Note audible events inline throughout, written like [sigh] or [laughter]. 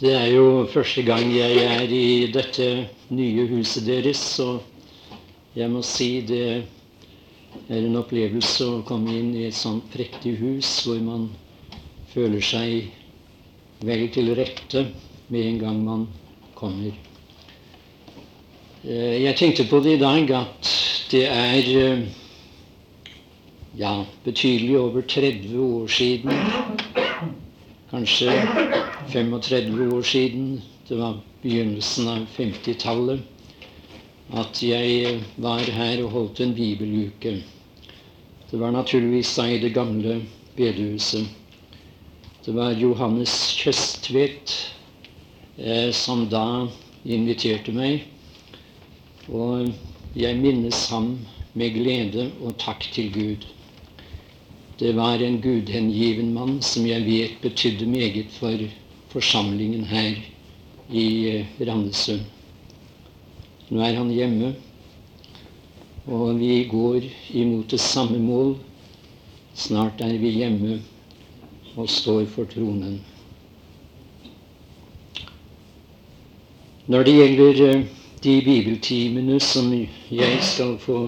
Det er jo første gang jeg er i dette nye huset deres, så jeg må si det er en opplevelse å komme inn i et sånt prektig hus hvor man føler seg vel til rette med en gang man kommer. Eh, jeg tenkte på det i dag at det er eh, ja, betydelig over 30 år siden, kanskje 35 år siden, det var begynnelsen av 50-tallet, at jeg var her og holdt en bibeluke. Det var naturligvis da i det gamle bedehuset. Det var Johannes Kjøstvedt eh, som da inviterte meg. Og jeg minnes ham med glede og takk til Gud. Det var en gudhengiven mann som jeg vet betydde meget for forsamlingen her i eh, Randesund. Nå er han hjemme, og vi går imot det samme mål. Snart er vi hjemme og står for tronen. Når det gjelder eh, de bibeltimene som jeg skal få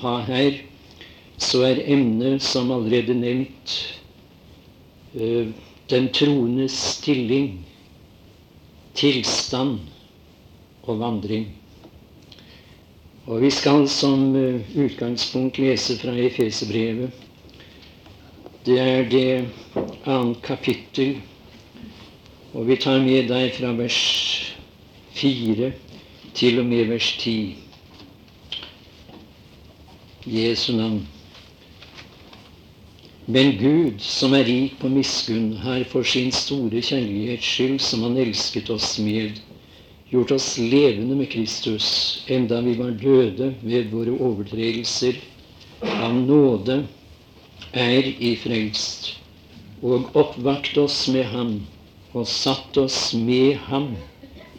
ha her, så er emnet, som allerede nevnt, eh, den troendes stilling, tilstand og vandring. Og Vi skal som eh, utgangspunkt lese fra Efeserbrevet. Det er det annet kapittel, og vi tar med deg fra vers 4 til og med vers 10. Jesu navn. Men Gud, som er rik på miskunn, har for sin store kjærlighets skyld, som Han elsket oss med, gjort oss levende med Kristus, enda vi var døde ved våre overtredelser. Av nåde er i frelst, og oppvakt oss med Ham, og satt oss med Ham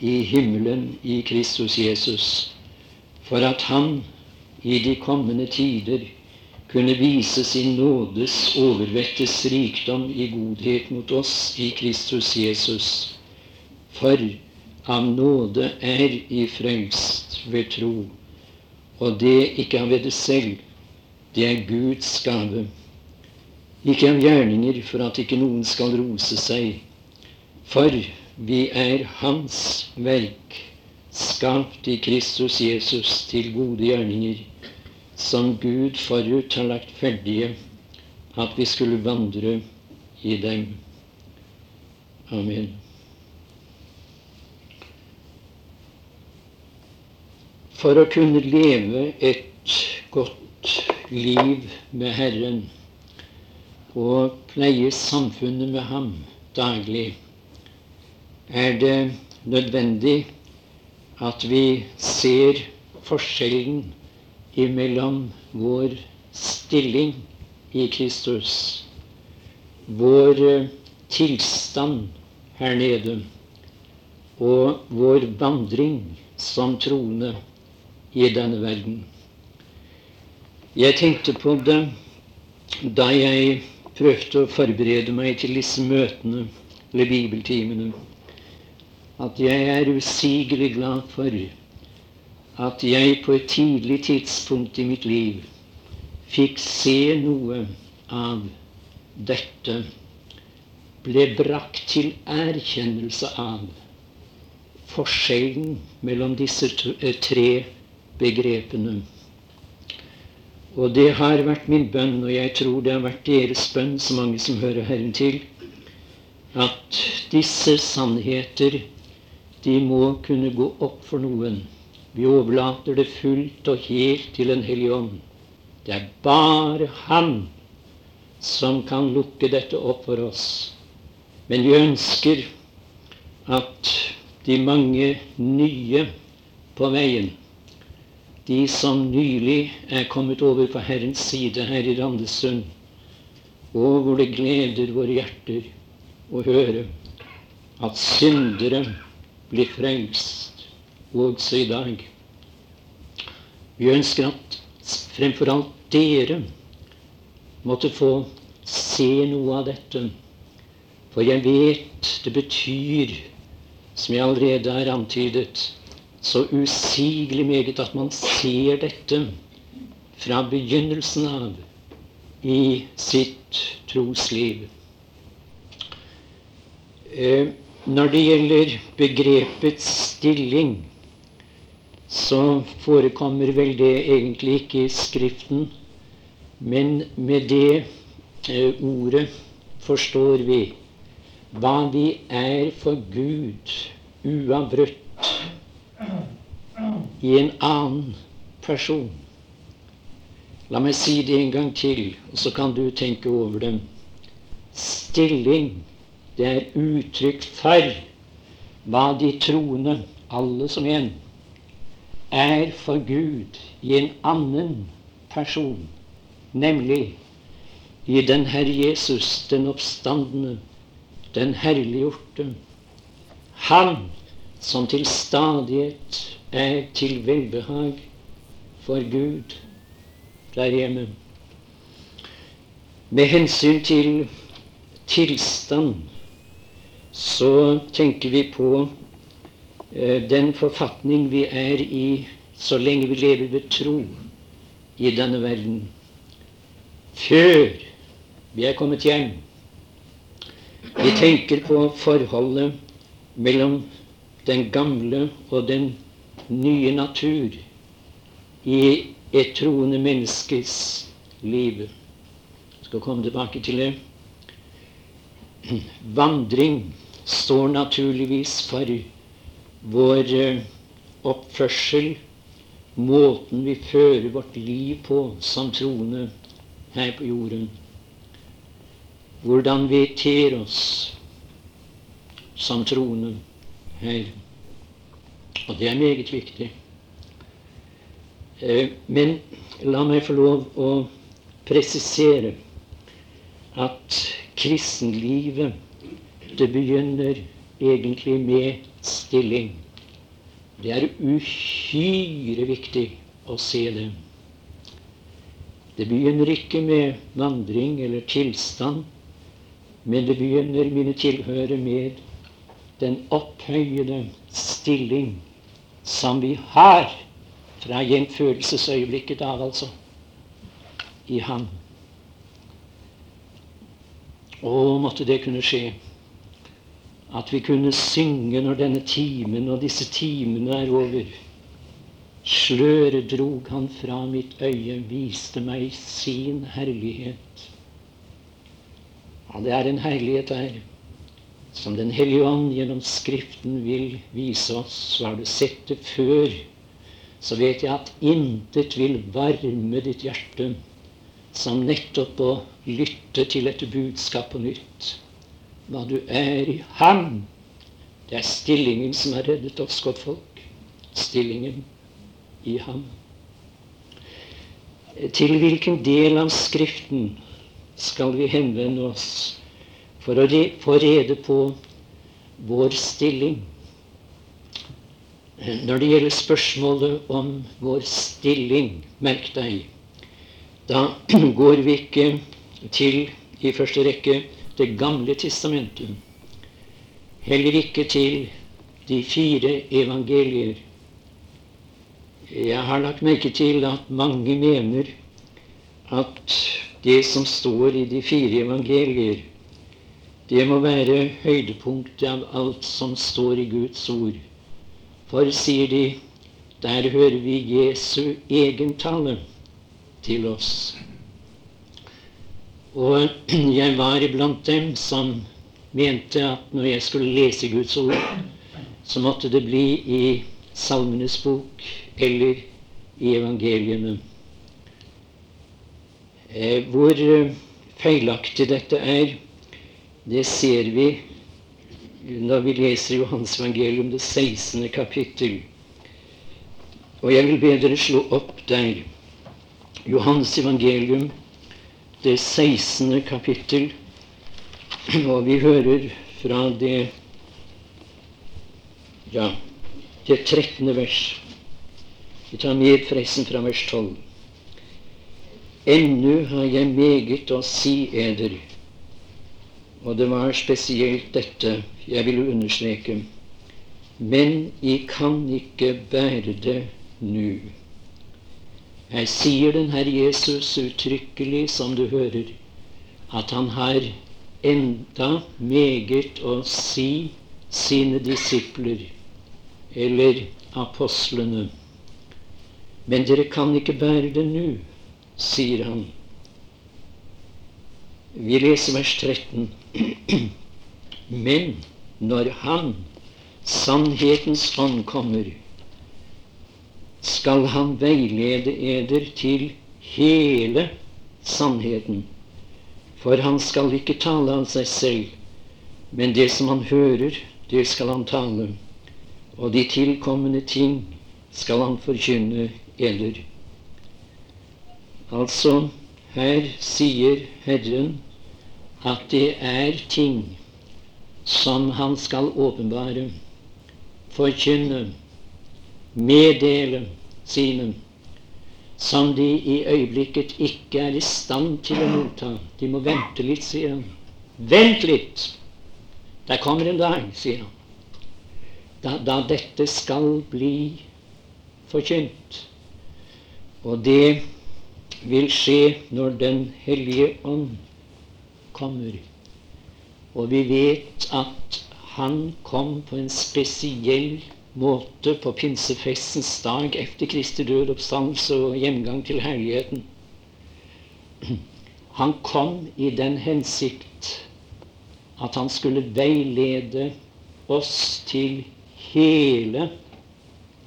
i himmelen i Kristus Jesus, for at Han i de kommende tider kunne vise sin nådes overvettes rikdom i godhet mot oss i Kristus Jesus. For av nåde er i frelst ved tro, og det ikke av det selv, det er Guds gave. Ikke av gjerninger for at ikke noen skal rose seg. For vi er Hans verk, skapt i Kristus Jesus til gode gjerninger som Gud forut har lagt ferdige, at vi skulle vandre i dem. Amen. For å kunne leve et godt liv med Herren og pleie samfunnet med Ham daglig, er det nødvendig at vi ser forskjellen imellom vår stilling i Kristus, vår eh, tilstand her nede og vår vandring som troende i denne verden. Jeg tenkte på det da jeg prøvde å forberede meg til disse møtene eller bibeltimene, at jeg er usigelig glad for at jeg på et tidlig tidspunkt i mitt liv fikk se noe av dette, ble brakt til erkjennelse av forskjellen mellom disse eh, tre begrepene. Og det har vært min bønn, og jeg tror det har vært deres bønn, så mange som hører Herren til, at disse sannheter, de må kunne gå opp for noen vi overlater det fullt og helt til Den hellige ånd. Det er bare Han som kan lukke dette opp for oss. Men vi ønsker at de mange nye på veien, de som nylig er kommet over på Herrens side her i Randesund, og hvor det gleder våre hjerter å høre at syndere blir frelst også i dag. Vi ønsker at fremfor alt dere måtte få se noe av dette. For jeg vet det betyr som jeg allerede har antydet, så usigelig meget at man ser dette fra begynnelsen av i sitt trosliv. Eh, når det gjelder begrepets stilling, så forekommer vel det egentlig ikke i Skriften. Men med det eh, ordet forstår vi hva vi er for Gud uavbrutt i en annen person. La meg si det en gang til, og så kan du tenke over det. Stilling det er uttrykk for hva de troende, alle som en, er for Gud i en annen person, nemlig i den Herre Jesus, den oppstandende, den herliggjorte. Han som til stadighet er til velbehag for Gud der hjemme. Med hensyn til tilstand så tenker vi på den forfatning vi er i så lenge vi lever ved tro i denne verden. Før vi er kommet hjem. Vi tenker på forholdet mellom den gamle og den nye natur i et troende menneskes liv. Jeg skal komme tilbake til det. [clears throat] Vandring står naturligvis for vår eh, oppførsel, måten vi fører vårt liv på som troende her på jorden. Hvordan vi ter oss som troende her. Og det er meget viktig. Eh, men la meg få lov å presisere at kristenlivet det begynner egentlig med stilling. Det er uhyre viktig å se det. Det begynner ikke med vandring eller tilstand, men det begynner, mine tilhørere, med den opphøyede stilling som vi har fra gjenfølelsesøyeblikket av, altså, i Ham. Å, måtte det kunne skje at vi kunne synge når denne timen og disse timene er over. Sløret drog han fra mitt øye, viste meg sin herlighet. Ja, det er en herlighet der som Den hellige ånd gjennom Skriften vil vise oss. Så har du sett det før, så vet jeg at intet vil varme ditt hjerte som nettopp å lytte til et budskap på nytt hva du er i Ham. Det er stillingen som har reddet oss, godtfolk. Stillingen i Ham. Til hvilken del av Skriften skal vi henvende oss for å få rede på vår stilling? Når det gjelder spørsmålet om vår stilling, merk deg, da [clears throat] går vi ikke til i første rekke Det gamle testamentet. Heller ikke til de fire evangelier. Jeg har lagt merke til at mange mener at det som står i de fire evangelier, det må være høydepunktet av alt som står i Guds ord. For, sier de, der hører vi Jesu egen tale til oss. Og jeg var iblant dem som mente at når jeg skulle lese Guds ord, så måtte det bli i Salmenes bok eller i evangeliene. Eh, hvor eh, feilaktig dette er, det ser vi når vi leser Johans evangelium, det 16. kapittel. Og jeg vil be dere slå opp der. Johans evangelium, det 16. kapittel. Og vi hører fra det ja, det 13. vers. Vi tar med forresten fra vers 12. Ennu har jeg meget å si eder. Og det var spesielt dette jeg ville understreke. men I kan ikke bære det nu. Her sier den Herr Jesus uttrykkelig, som du hører, at han har enda meget å si sine disipler, eller apostlene. Men dere kan ikke bære det nå, sier han. Vi leser vers 13. [clears throat] Men når Han, sannhetens ånd, kommer, skal Han veilede eder til hele sannheten. For han skal ikke tale av seg selv, men det som han hører, det skal han tale. Og de tilkommende ting skal han forkynne eder. Altså, her sier Herren at det er ting som han skal åpenbare, forkynne, meddele sine, som de i øyeblikket ikke er i stand til å motta. De må vente litt, sier han. Vent litt! Der kommer en dag, sier han, da, da dette skal bli forkynt. Og det vil skje når Den hellige ånd kommer. Og vi vet at han kom på en spesiell måte på pinsefestens dag etter Kristi død, oppstandelse og hjemgang til herligheten. Han kom i den hensikt at han skulle veilede oss til hele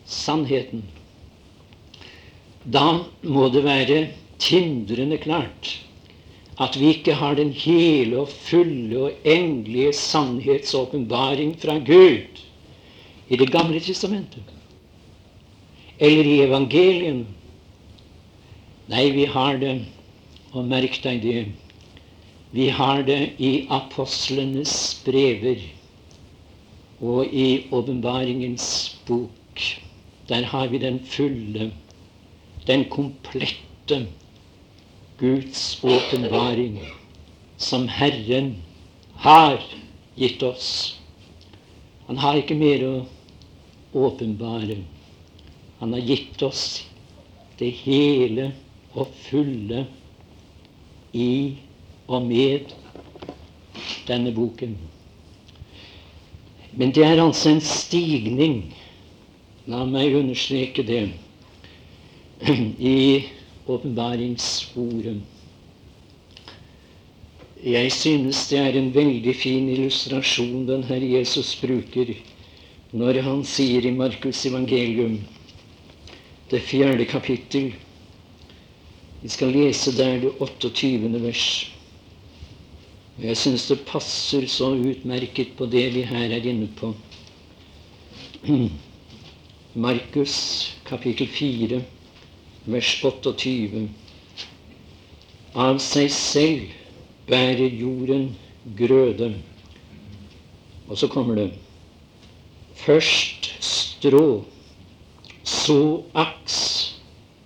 sannheten. Da må det være tindrende klart at vi ikke har den hele og fulle og endelige sannhetsåpenbaring fra Gud i Det gamle testamentet eller i evangelien. Nei, vi har det, og merk deg det, vi har det i apostlenes brever og i åpenbaringens bok. Der har vi den fulle, den komplette Guds åpenbaring som Herren har gitt oss. Han har ikke mer å åpenbare. Han har gitt oss det hele og fulle i og med denne boken. Men det er altså en stigning, la meg understreke det, [clears throat] i åpenbaringsordet. Jeg synes det er en veldig fin illustrasjon den Herre Jesus bruker når han sier i Markus evangelium, det fjerde kapittel Vi skal lese der det 28. vers. Og Jeg syns det passer så utmerket på det vi her er inne på. [clears throat] Markus kapittel 4, vers 28. Av seg selv bærer jorden grøde. Og så kommer det først strå, så aks,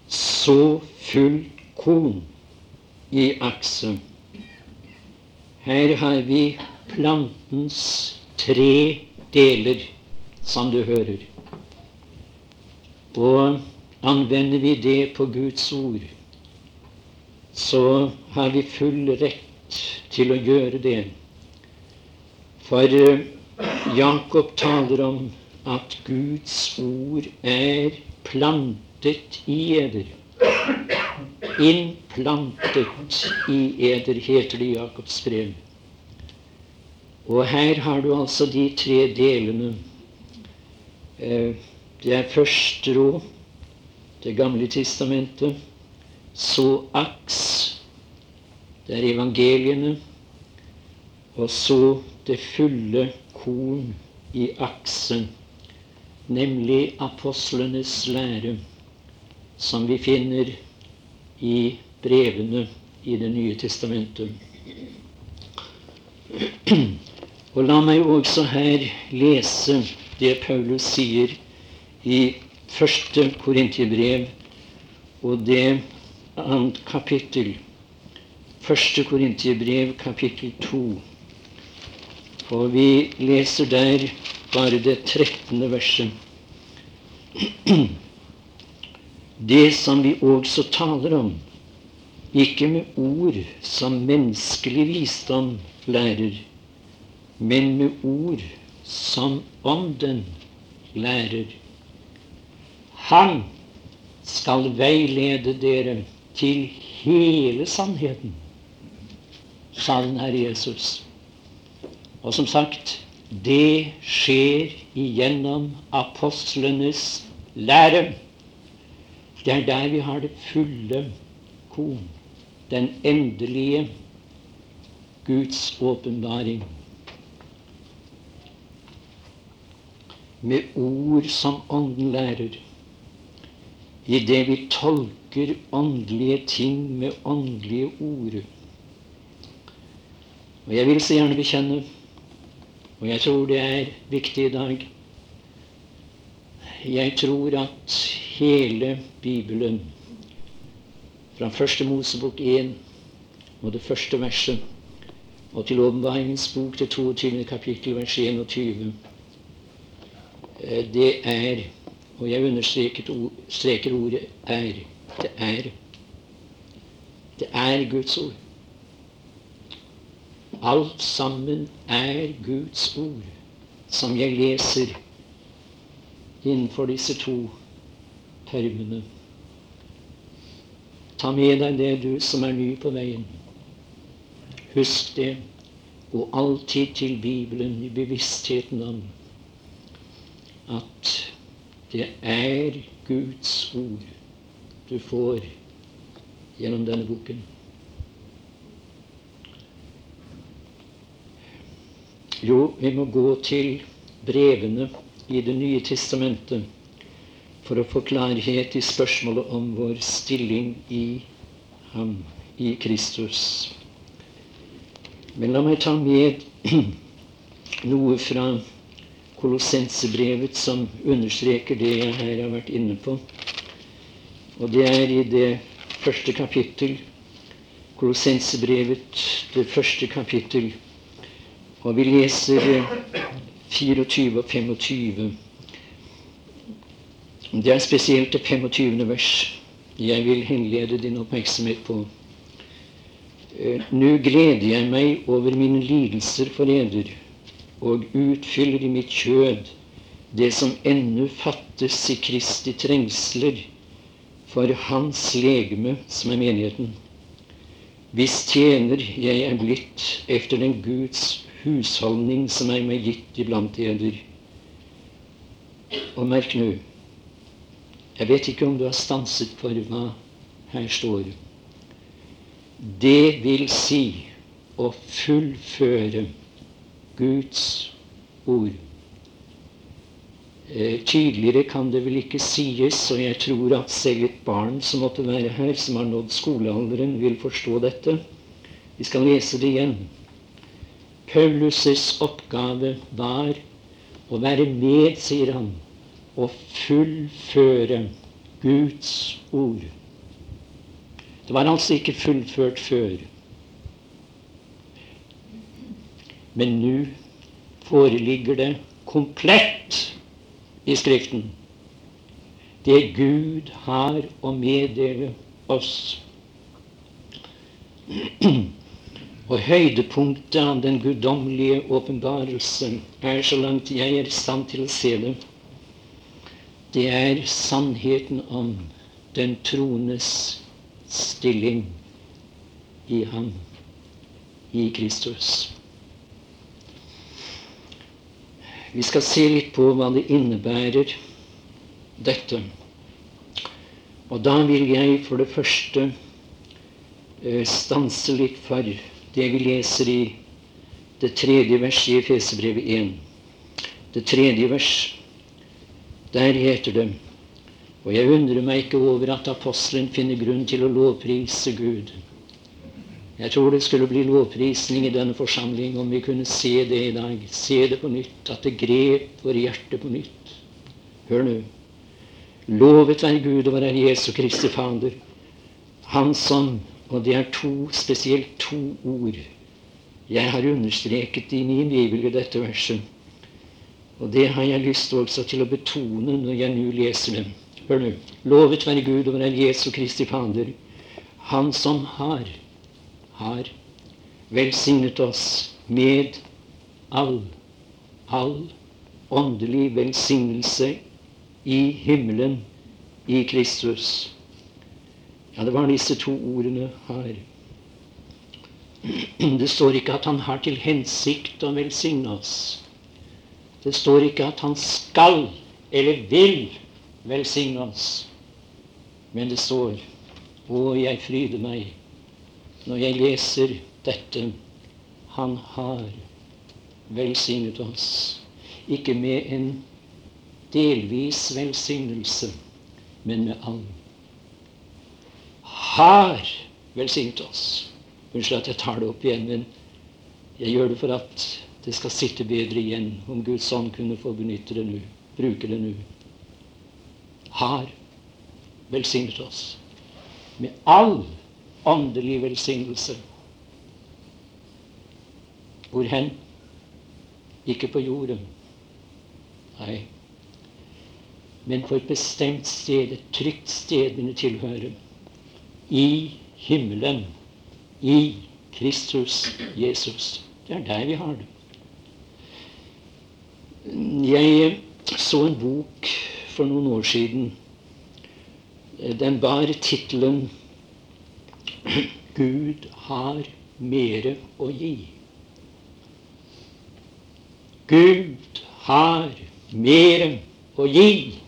så full korn i akset. Her har vi plantens tre deler, som du hører. Og anvender vi det på Guds ord, så har vi full rett til å gjøre det. For eh, Jakob taler om at Guds ord er plantet i eder innplantet i eder, heter det i Jakobs brev. Og her har du altså de tre delene. Eh, det er første råd, Det gamle testamentet. Så aks, det er evangeliene. Og så det fulle korn i aksen, nemlig apostlenes lære, som vi finner i brevene i Det nye testamentet. Og la meg også her lese det Paulus sier i første Korintierbrev og det annet kapittel. Første Korintierbrev, kapittel to. Og vi leser der bare det trettende verset. [clears throat] Det som vi også taler om, ikke med ord som menneskelig visdom lærer, men med ord som Ånden lærer. Han skal veilede dere til hele sannheten, sa den Herre Jesus. Og som sagt, det skjer igjennom apostlenes lære. Det er der vi har det fulle korn. Den endelige Guds åpenbaring. Med ord som Ånden lærer. I det vi tolker åndelige ting med åndelige ord. Og jeg vil så gjerne bekjenne og jeg tror det er viktig i dag. Jeg tror at hele Bibelen, fra første Mosebok 1 og det første verset, og til Åpenbaringens bok, til 22. kapittel, vers 21, eh, det er Og jeg understreker ordet 'er'. Det er. Det er Guds ord. Alt sammen er Guds ord, som jeg leser innenfor disse to termene. Ta med deg det, du som er ny på veien. Husk det. Gå alltid til Bibelen i bevisstheten om at det er Guds ord du får gjennom denne boken. Jo, vi må gå til brevene i Det nye testamentet for å få klarhet i spørsmålet om vår stilling i ham, i Kristus. Men la meg ta med [clears throat] noe fra Kolossensebrevet som understreker det jeg her har vært inne på. Og det er i det første kapittel. Kolossensebrevet, det første kapittel. Og vi leser 24 og 25. Det er spesielt det 25. vers jeg vil henlede din oppmerksomhet på. Eh, nå gleder jeg meg over mine lidelser for eder, og utfyller i mitt kjød det som ennå fattes i Kristi trengsler for Hans legeme, som er menigheten. Hvis tjener jeg er blitt efter den Guds husholdning som er meg gitt iblant eder. Og merk nå Jeg vet ikke om du har stanset for hva her står. Det vil si å fullføre Guds ord. Eh, tydeligere kan det vel ikke sies, og jeg tror at selv et barn som måtte være her, som har nådd skolealderen, vil forstå dette. Vi skal lese det igjen. Paulus' oppgave var å være med, sier han, og fullføre Guds ord. Det var altså ikke fullført før. Men nå foreligger det komplett i Skriften. Det Gud har å meddele oss. [clears throat] Og høydepunktet av den guddommelige åpenbarelsen er, så langt jeg er i stand til å se det, det er sannheten om den troendes stilling i ham, i Kristus. Vi skal se litt på hva det innebærer, dette. Og da vil jeg for det første eh, stanse litt for det vi leser i det tredje verset i Efesebrevet 1. Det tredje vers. Der heter det Og jeg undrer meg ikke over at apostelen finner grunn til å lovprise Gud. Jeg tror det skulle bli lovprisning i denne forsamling om vi kunne se det i dag. Se det på nytt. At det grep våre hjerte på nytt. Hør nå. Lovet være Gud og være Jesu Kristi Fader. Han som og det er to, spesielt to ord jeg har understreket i min bibel i dette verset. Og det har jeg lyst også til å betone når jeg nå leser dem. Hør nå. Lovet være Gud over en Jesu Kristi Fader, Han som har, har velsignet oss med all, all åndelig velsignelse i himmelen i Kristus. Ja, det var disse to ordene her. Det står ikke at han har til hensikt å velsigne oss. Det står ikke at han skal eller vil velsigne oss. Men det står Å, jeg fryder meg når jeg leser dette. Han har velsignet oss. Ikke med en delvis velsignelse, men med all. Har velsignet oss. Unnskyld at jeg tar det opp igjen, men jeg gjør det for at det skal sitte bedre igjen, om Guds ånd kunne få benytte det nå, bruke det nå. Har velsignet oss med all åndelig velsignelse. Hvor hen? Ikke på jorden. Nei. Men på et bestemt sted, et trygt sted, mine tilhørere. I himmelen i Kristus Jesus. Det er der vi har det. Jeg så en bok for noen år siden. Den bar tittelen 'Gud har mere å gi'. Gud har mere å gi.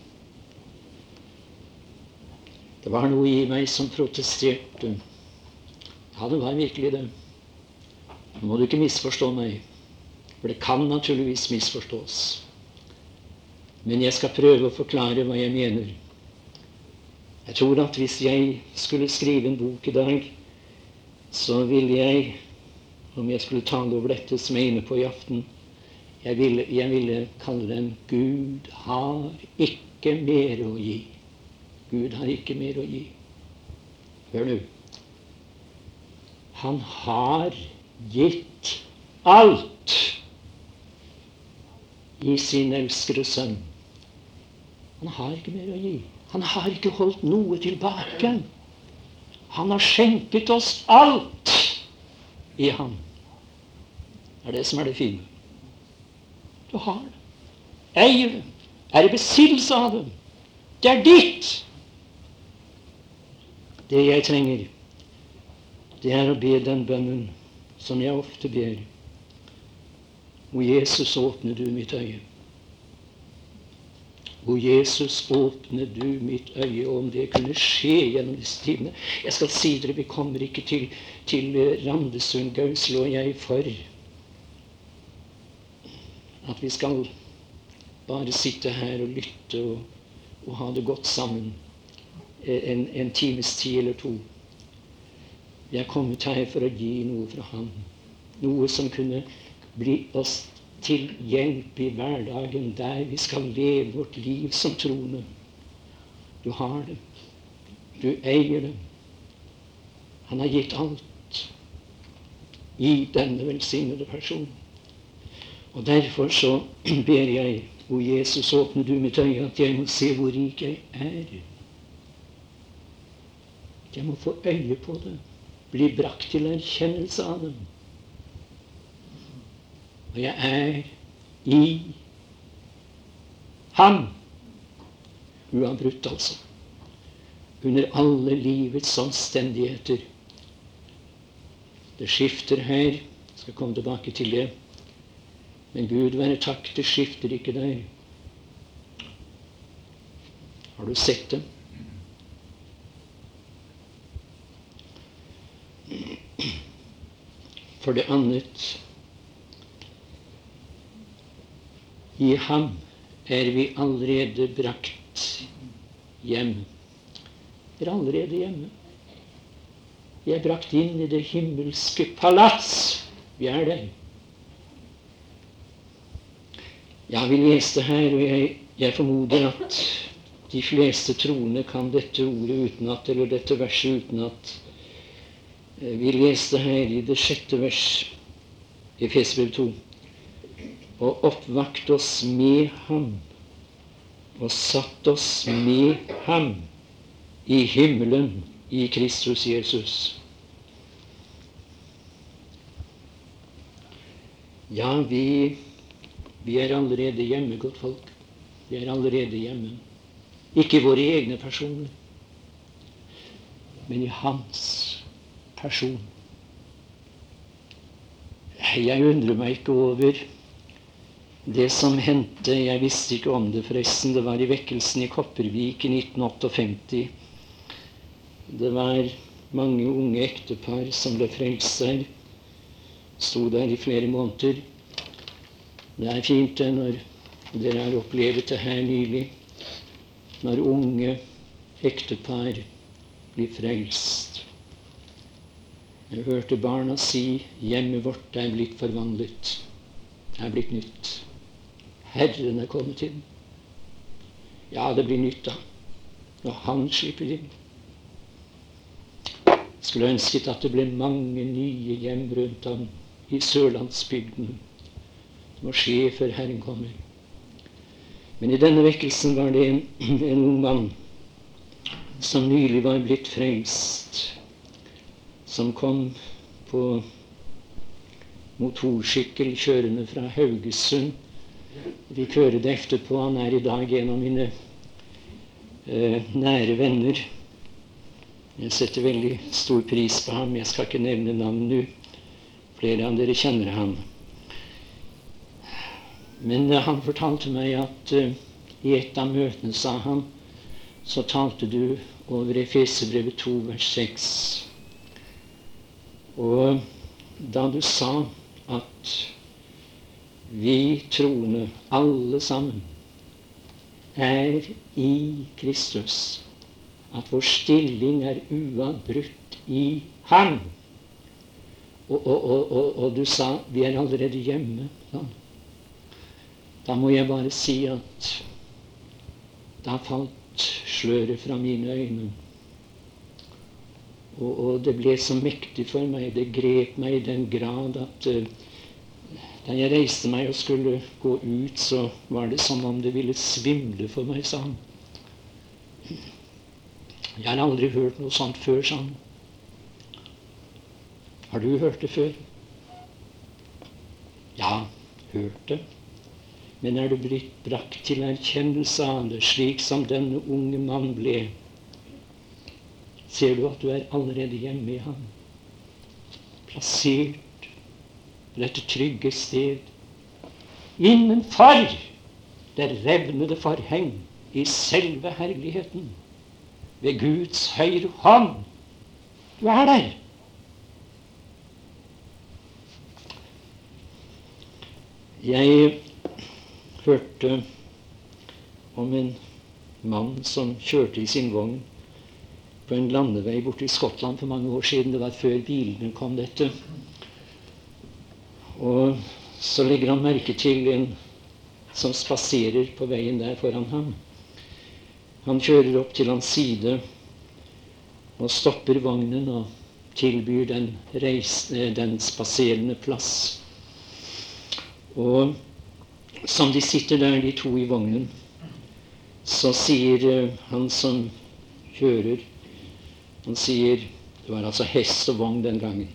Det var noe i meg som protesterte. Ja, det var virkelig det. Nå må du ikke misforstå meg, for det kan naturligvis misforstås. Men jeg skal prøve å forklare hva jeg mener. Jeg tror at hvis jeg skulle skrive en bok i dag, så ville jeg, om jeg skulle tale over dette som jeg er inne på i aften, jeg ville, jeg ville kalle den 'Gud har ikke mer å gi'. Gud har ikke mer å gi. Hør nå. Han har gitt alt i sin elskede sønn. Han har ikke mer å gi. Han har ikke holdt noe tilbake. Han har skjenket oss alt i ham. Det er det som er det fine. Du har det. Eier det. Er i besittelse av det. Det er ditt. Det jeg trenger det er å be den bønnen som jeg ofte ber. O Jesus, åpne du mitt øye. O Jesus, åpne du mitt øye. Og om det kunne skje gjennom disse timene Jeg skal si dere, vi kommer ikke til, til Randesund, Gauslo og jeg for at vi skal bare sitte her og lytte og, og ha det godt sammen en, en times tid eller to. Vi er kommet her for å gi noe fra Han. Noe som kunne bli oss til hjelp i hverdagen der vi skal leve vårt liv som troende. Du har det. Du eier det. Han har gitt alt i denne velsignede personen. Og derfor så [clears throat] ber jeg, O Jesus, åpne du mitt øye, at jeg må se hvor rik jeg er. Jeg må få øye på det bli brakt til erkjennelse av det. Og jeg er i ham. Uavbrutt, altså. Under alle livets omstendigheter. Det skifter her. Jeg skal komme tilbake til det. Men Gud være takk, det skifter ikke der. Har du sett det? For det annet I ham er vi allerede brakt hjem. Vi er allerede hjemme. Vi er brakt inn i det himmelske palass. Vi er der. Ja, vi leste her, og jeg, jeg formoder at de fleste troende kan dette ordet utenat, eller dette verset utenat. Eh, vi leste her i det sjette vers i Fesbrev 2. og oppvakt oss med ham og satt oss med ham i himmelen i Kristus Jesus. Ja, vi, vi er allerede hjemme, godt folk. Vi er allerede hjemme. Ikke våre egne personer, men i hans person. Jeg undrer meg ikke over det som hendte. Jeg visste ikke om det, forresten. Det var i vekkelsen i Kopervik i 1958. Det var mange unge ektepar som ble frelst der. Sto der i flere måneder. Det er fint det når dere har opplevd det her nylig når unge ektepar blir frelst. Jeg hørte barna si 'Hjemmet vårt er blitt forvandlet. Det er blitt nytt. Herren er kommet inn.' Ja, det blir nytt, da. Når Han slipper inn. Skulle ønsket at det ble mange nye hjem rundt ham i sørlandsbygden. Det må skje før Herren kommer. Men i denne vekkelsen var det en, en ung mann som nylig var blitt frelst, som kom på motorsykkel kjørende fra Haugesund. Vi hører det etterpå. Han er i dag en av mine eh, nære venner. Jeg setter veldig stor pris på ham. Jeg skal ikke nevne navn nå. Flere av dere kjenner ham. Men eh, han fortalte meg at eh, i et av møtene, sa han, så talte du over Efesebrevet 2, vers 6. Og da du sa at vi troende, alle sammen, er i Kristus, at vår stilling er uavbrutt i Ham. Og, og, og, og, du sa vi er allerede hjemme. Da. Da må jeg bare si at da falt sløret fra mine øyne. Og, og, det ble så mektig for meg. Det grep meg i den grad at uh, da jeg reiste meg og skulle gå ut, så var det som om det ville svimle for meg, sa han. Jeg har aldri hørt noe sånt før, sa han. Har du hørt det før? Ja, hørt det. Men er du blitt brakt til erkjennelse av det, slik som denne unge mann ble, ser du at du er allerede hjemme i ham. Plassert på dette trygge sted. Innenfor det revnede forheng i selve herligheten. Ved Guds høyre hånd. Du er der. Jeg hørte om en mann som kjørte i sin vogn på en landevei borte i Skottland for mange år siden. Det var før bilene kom, dette. Og så legger han merke til en som spaserer på veien der foran ham. Han kjører opp til hans side og stopper vognen og tilbyr den, reisende, den spaserende plass. Og som de sitter der, de to i vognen, så sier uh, han som kjører Han sier Det var altså hest og vogn den gangen.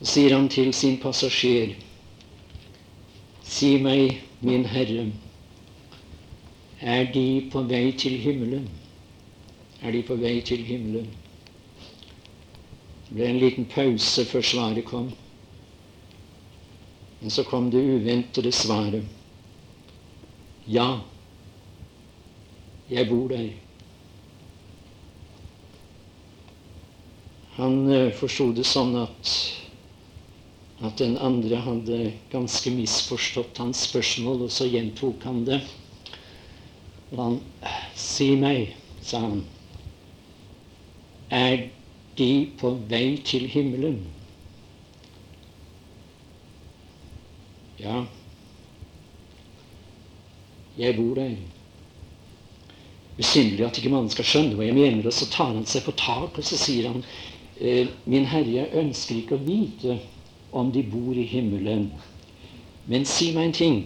Så sier han til sin passasjer Si meg, min Herre, er de på vei til himmelen? Er de på vei til himmelen? Det ble en liten pause før svaret kom. Men så kom det uventede svaret. Ja, jeg bor der. Han uh, forsto det sånn at, at den andre hadde ganske misforstått hans spørsmål, og så gjentok han det. Og han Si meg, sa han, er de på vei til himmelen? Ja, jeg bor der. Usynlig at ikke mannen skal skjønne hva jeg mener. Og så tar han seg på tak og så sier han «Eh, Min Herre, ønsker ikke å vite om de bor i himmelen. Men si meg en ting.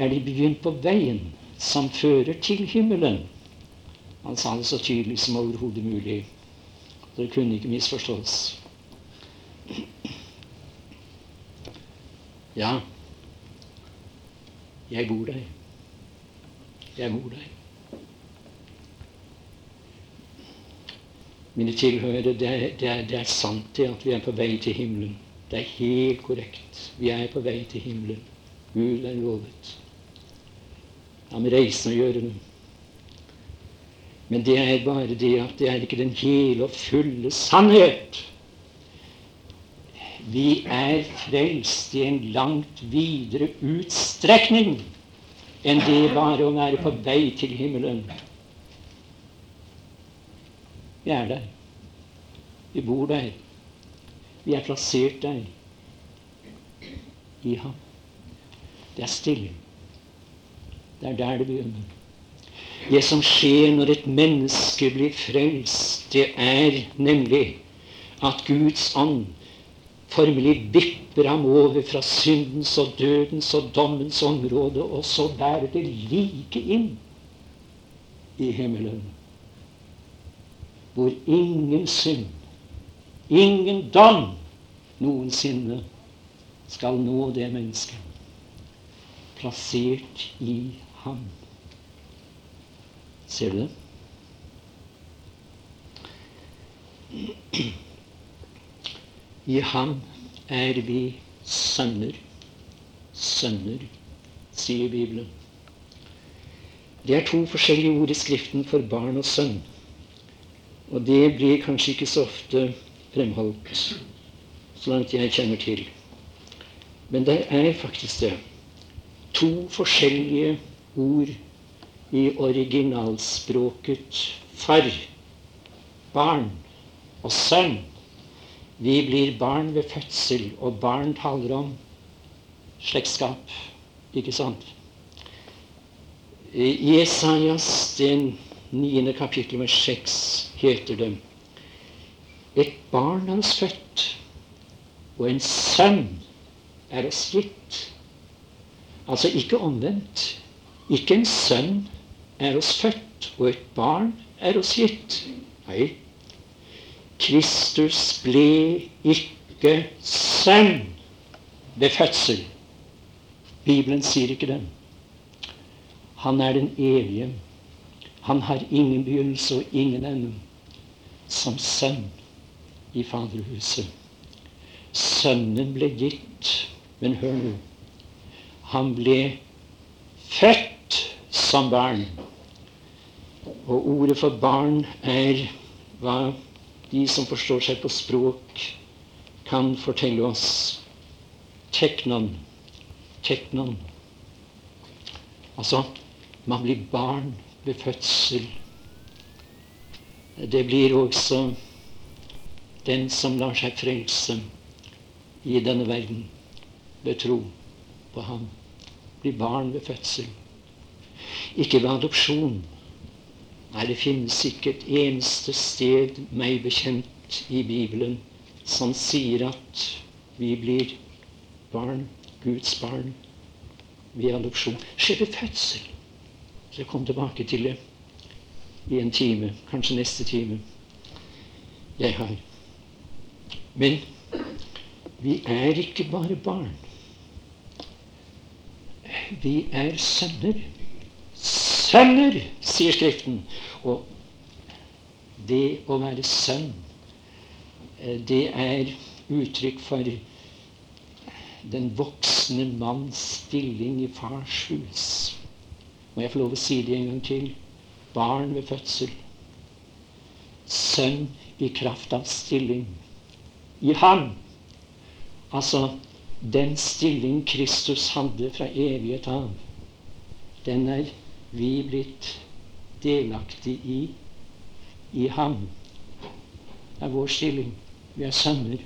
Er de begynt på veien som fører til himmelen? Han sa det så tydelig som overhodet mulig. Det kunne ikke misforstås. Ja, jeg bor der. Jeg bor der. Mine tilhørere, det det, det er, sant det at vi er på vei til himmelen. Det er helt korrekt. Vi er på vei til himmelen. Gud er lovet. Det har med reisen å gjøre. Men det er bare det at det er ikke den hele og fulle sannhet. Vi er frelst i en langt videre utstrekning enn det bare å være på vei til himmelen. Vi er der. Vi bor der. Vi er plassert der. I ham. Det er stille. Det er der det begynner. Det som skjer når et menneske blir frelst, det er nemlig at Guds ånd formelig vipper ham over fra syndens og dødens og dommens område, og så bærer det like inn i himmelen hvor ingen synd, ingen dom noensinne skal nå det mennesket. Plassert i ham. Ser du det? I ham er vi sønner. Sønner, sier Bibelen. Det er to forskjellige ord i Skriften for barn og sønn. Og det blir kanskje ikke så ofte fremholdt, så langt jeg kjenner til. Men det er faktisk det. To forskjellige ord i originalspråket far, barn og sønn. Vi blir barn ved fødsel, og barn taler om slektskap. Ikke sant? I Esaias, den niende kapittel vers seks, heter det Et barn er oss født, og en sønn er oss gitt. Altså ikke omvendt. Ikke en sønn er oss født, og et barn er oss gitt. Nei. Kristus ble ikke sønn ved fødsel. Bibelen sier ikke det. Han er den evige. Han har ingen begynnelse og ingen ende. Som sønn i Faderhuset. Sønnen ble gitt, men hør nå Han ble født som barn. Og ordet for barn er hva de som forstår seg på språk, kan fortelle oss. Teknon. Teknon. Altså, man blir barn ved fødsel. Det blir også den som lar seg frelse i denne verden ved tro på ham. Blir barn ved fødsel. Ikke ved adopsjon. Nei, det finnes ikke et eneste sted meg bekjent i Bibelen som sier at vi blir barn, Guds barn, ved adopsjon. Skjer ved fødsel. Så jeg kom tilbake til det i en time, kanskje neste time jeg har. Men vi er ikke bare barn. Vi er sønner. Sønner, sier Skriften. Og det å være sønn, eh, det er uttrykk for den voksne manns stilling i fars hus. Må jeg få lov å si det en gang til? Barn ved fødsel. Sønn i kraft av stilling. I Han. Altså den stilling Kristus hadde fra evighet av. Den er vi blitt delaktig i i Ham. Er vår stilling. Vi er sønner.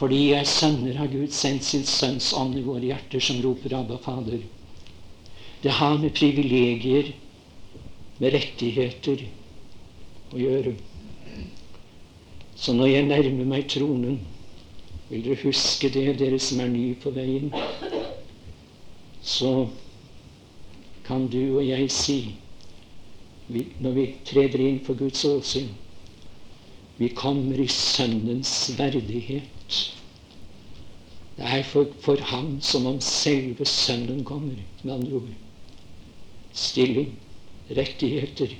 Fordi vi er sønner, har Gud sendt sin Sønns ånd i våre hjerter, som roper 'Abba, Fader'. Det har med privilegier, med rettigheter, å gjøre. Så når jeg nærmer meg tronen, vil dere huske det, dere som er nye på veien. så kan du og jeg si vi, når vi treder inn for Guds åsyn vi kommer i Sønnens verdighet. Det er for, for ham som om selve Sønnen kommer, med andre ord. Stilling, rettigheter,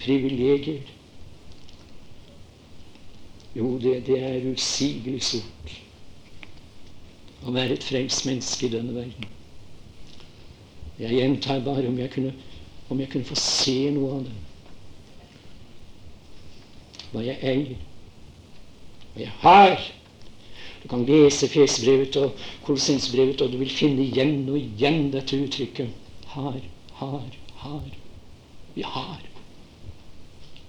privilegier. Jo, det, det er usigelig sort å være et frelst menneske i denne verden. Jeg gjentar bare om jeg kunne, om jeg kunne få se noe av det hva jeg eier, hva jeg har. Du kan lese Fesebrevet og Kolossensbrevet, og du vil finne igjen og igjen dette uttrykket. Har, har, har. Vi har.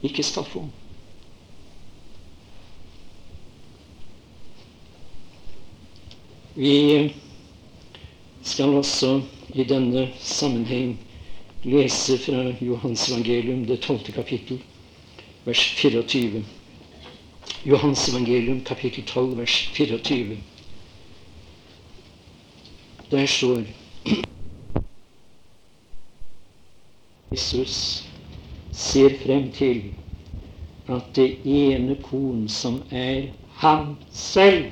Ikke skal få. Vi skal også i denne sammenheng lese fra Johans evangelium, det tolvte kapittel vers 24. Johans evangelium, kapittel 12, vers 24. Der står Jesus ser frem til at det ene korn som er han selv,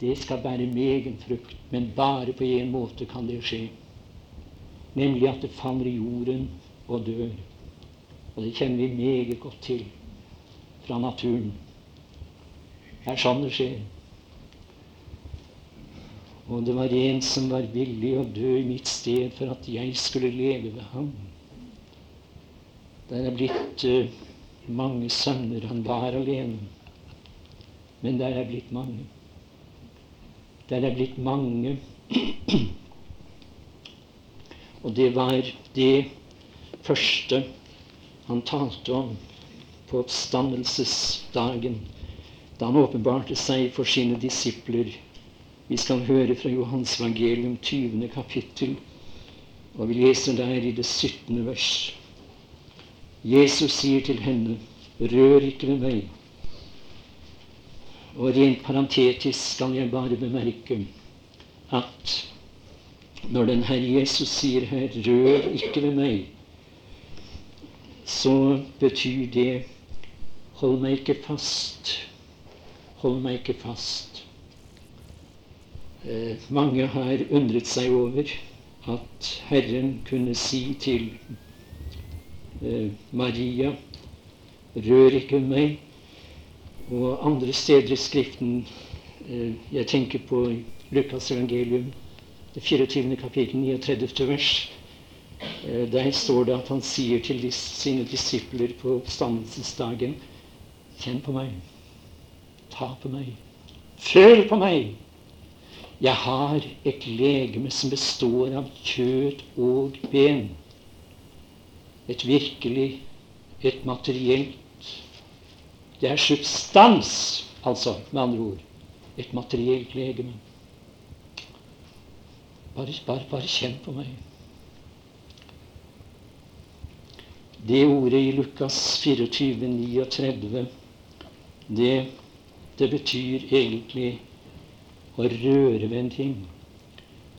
det skal bære megen frukt, men bare på én måte kan det skje. Nemlig at det faller i jorden og dør. Og det kjenner vi meget godt til fra naturen. Det er sånn det skjer. Og det var en som var villig å dø i mitt sted for at jeg skulle leve ved ham. Der er blitt uh, mange sønner. Han var alene. Men der er blitt mange. Der er blitt mange. [clears throat] Og det var det første han talte om på oppstandelsesdagen, da han åpenbarte seg for sine disipler. Vi skal høre fra Johans evangelium 20. kapittel, og vi leser der i det 17. vers. Jesus sier til henne, rør ikke ved meg. Og rent parentetisk skal jeg bare bemerke at når den Herre Jesus sier her, rør ikke ved meg, så betyr det Hold meg ikke fast. Hold meg ikke fast. Eh, mange har undret seg over at Herren kunne si til eh, Maria Rør ikke meg. Og andre steder i Skriften eh, Jeg tenker på Lukas evangelium, det 24. kapittel, 39. vers der står det at han sier til sine disipler på oppstandelsesdagen Kjenn på meg. Ta på meg. Føl på meg. Jeg har et legeme som består av kjøtt og ben. Et virkelig, et materielt Det er substans, altså, med andre ord. Et materielt legeme. Bare, bare, bare kjenn på meg. Det ordet i Lukas 24, 39, det, det betyr egentlig å røre ved en ting.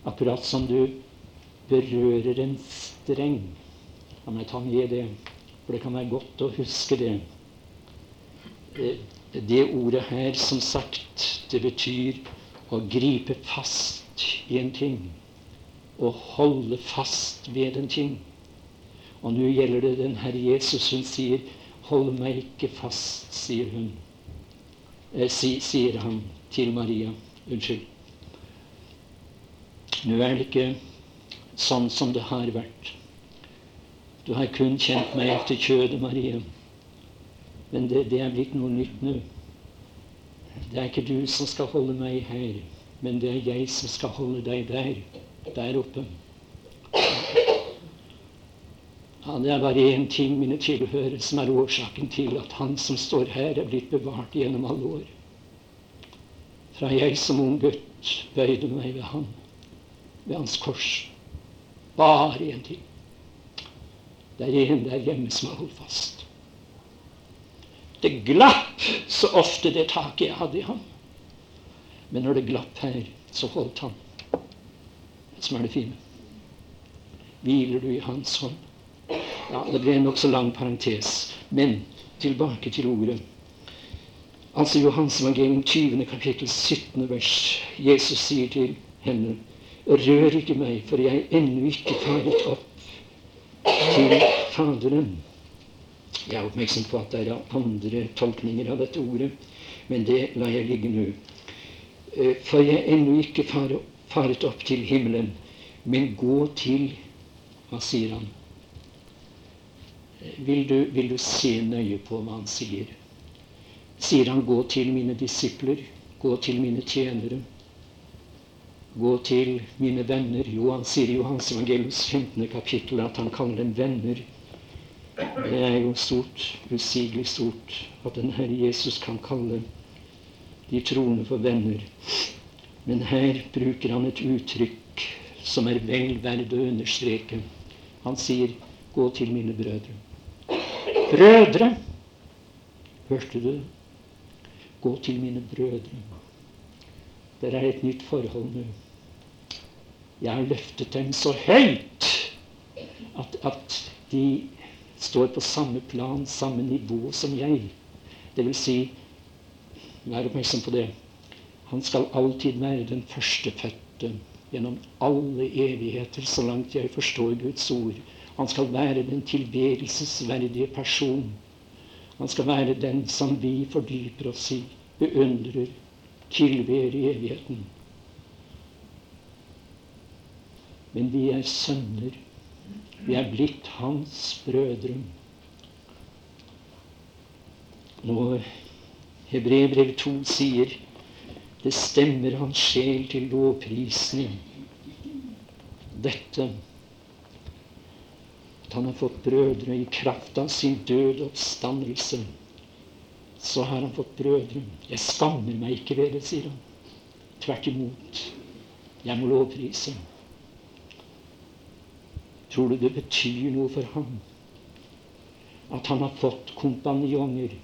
Akkurat som du berører en streng. La meg ta med det, for det kan være godt å huske det. Det ordet her, som sagt, det betyr å gripe fast i en ting. Å holde fast ved en ting. Og nå gjelder det den Herre Jesus. Hun sier, 'Hold meg ikke fast', sier hun. Eh, si, sier han til Maria. Unnskyld. Nå er det ikke sånn som det har vært. Du har kun kjent meg etter kjødet, Maria. Men det, det er blitt noe nytt nå. Det er ikke du som skal holde meg her, men det er jeg som skal holde deg der, der oppe. Ja, det er bare én ting, mine tilhørere, som er årsaken til at han som står her, er blitt bevart gjennom alle år. Fra jeg som ung gutt bøyde meg ved ham, ved hans kors. Bare én ting. Det er en der hjemme som har holdt fast. Det glapp så ofte det taket jeg hadde i ham. Men når det glapp her, så holdt han. Det som er det fine. Hviler du i Hans hånd? Ja, Det ble en nokså lang parentes. Men tilbake til ordet. Altså Johans evangelium 20. kapittel 17. vers. Jesus sier til henne Rør ikke meg, for jeg er ennå ikke faret opp til Faderen. Jeg er oppmerksom på at det er andre tolkninger av dette ordet, men det lar jeg ligge nå. Eh, for jeg er ennå ikke faret opp til himmelen, men gå til Hva sier han? Eh, vil du, vil du se nøye på hva han sier? Sier han 'gå til mine disipler', 'gå til mine tjenere', gå til mine venner. Jo, han sier i Johans evangeliums 15. kapittel at han kaller dem venner. Det er jo stort, usigelig stort, at den Herre Jesus kan kalle de troende for venner. Men her bruker han et uttrykk som er vel verdt å understreke. Han sier 'gå til mine brødre'. Brødre! Hørte du det? Gå til mine brødre. Det er et nytt forhold nå. Jeg har løftet dem så høyt at, at de står på samme plan, samme nivå som jeg. Det vil si, vær oppmerksom på det. Han skal alltid være den førstefødte gjennom alle evigheter, så langt jeg forstår Guds ord. Han skal være den tilbedelsesverdige person. Han skal være den som vi fordyper oss i, beundrer, tilber i evigheten. Men vi er sønner. Vi er blitt hans brødre. Når Hebreerbrev 2 sier det stemmer hans sjel til lovprisning. Dette at han har fått brødre i kraft av sin døde oppstandelse. Så har han fått brødre. Jeg skammer meg ikke ved det, sier han. Tvert imot. Jeg må lovprise. Tror du det betyr noe for ham at han har fått kompanjonger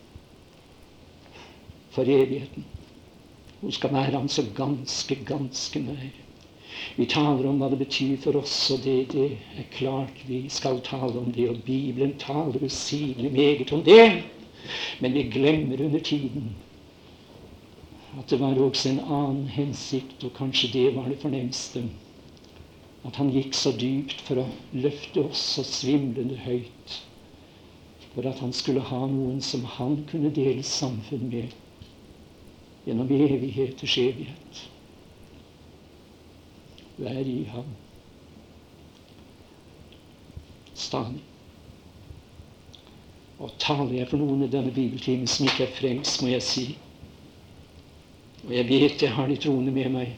for evigheten? Hun skal være ham så ganske, ganske nær. Vi taler om hva det betyr for oss, og det, det er klart vi skal tale om det. Og Bibelen taler usigelig meget om det. Men vi glemmer under tiden at det var også en annen hensikt, og kanskje det var det fornemste at han gikk så dypt for å løfte oss så svimlende høyt. For at han skulle ha noen som han kunne dele samfunn med gjennom evigheters evighet. Vær i ham stadig. Og taler jeg for noen i denne bibeltimen som ikke er frelst, må jeg si Og jeg vet jeg har de troende med meg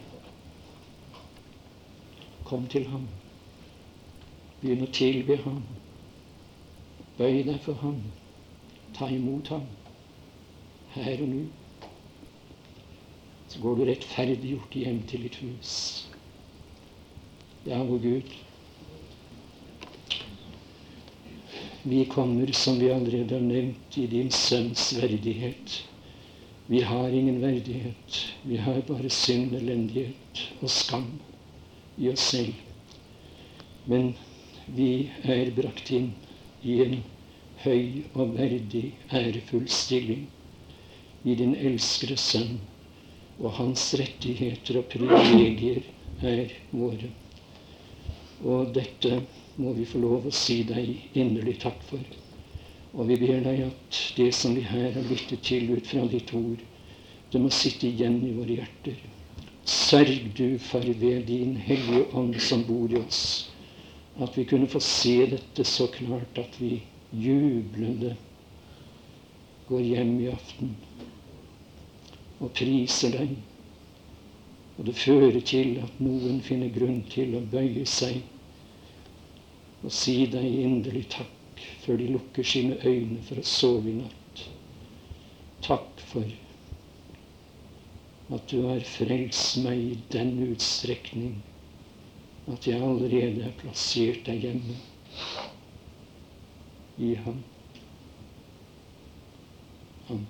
Kom til ham. Begynn å tilbe ham. Bøy deg for ham. Ta imot ham her og nå. Så går du rettferdiggjort hjem til ditt hus. Ja, vår Gud. Vi kommer, som vi allerede har nevnt, i din sønns verdighet. Vi har ingen verdighet. Vi har bare synd, elendighet og skam i oss selv. Men vi er brakt inn i en høy og verdig, ærefull stilling i din elskede Sønn, og hans rettigheter og privilegier er våre. Og dette må vi få lov å si deg inderlig takk for. Og vi ber deg at det som vi her har lyttet til ut fra ditt ord, det må sitte igjen i våre hjerter. Sørg du for ved din Hellige Ånd som bor i oss, at vi kunne få se dette så klart at vi jublende går hjem i aften og priser deg. Og det fører til at noen finner grunn til å bøye seg og si deg inderlig takk før de lukker sine øyne for å sove i natt. Takk for at du har frelst meg i den utstrekning at jeg allerede er plassert deg hjemme i ham. Amen.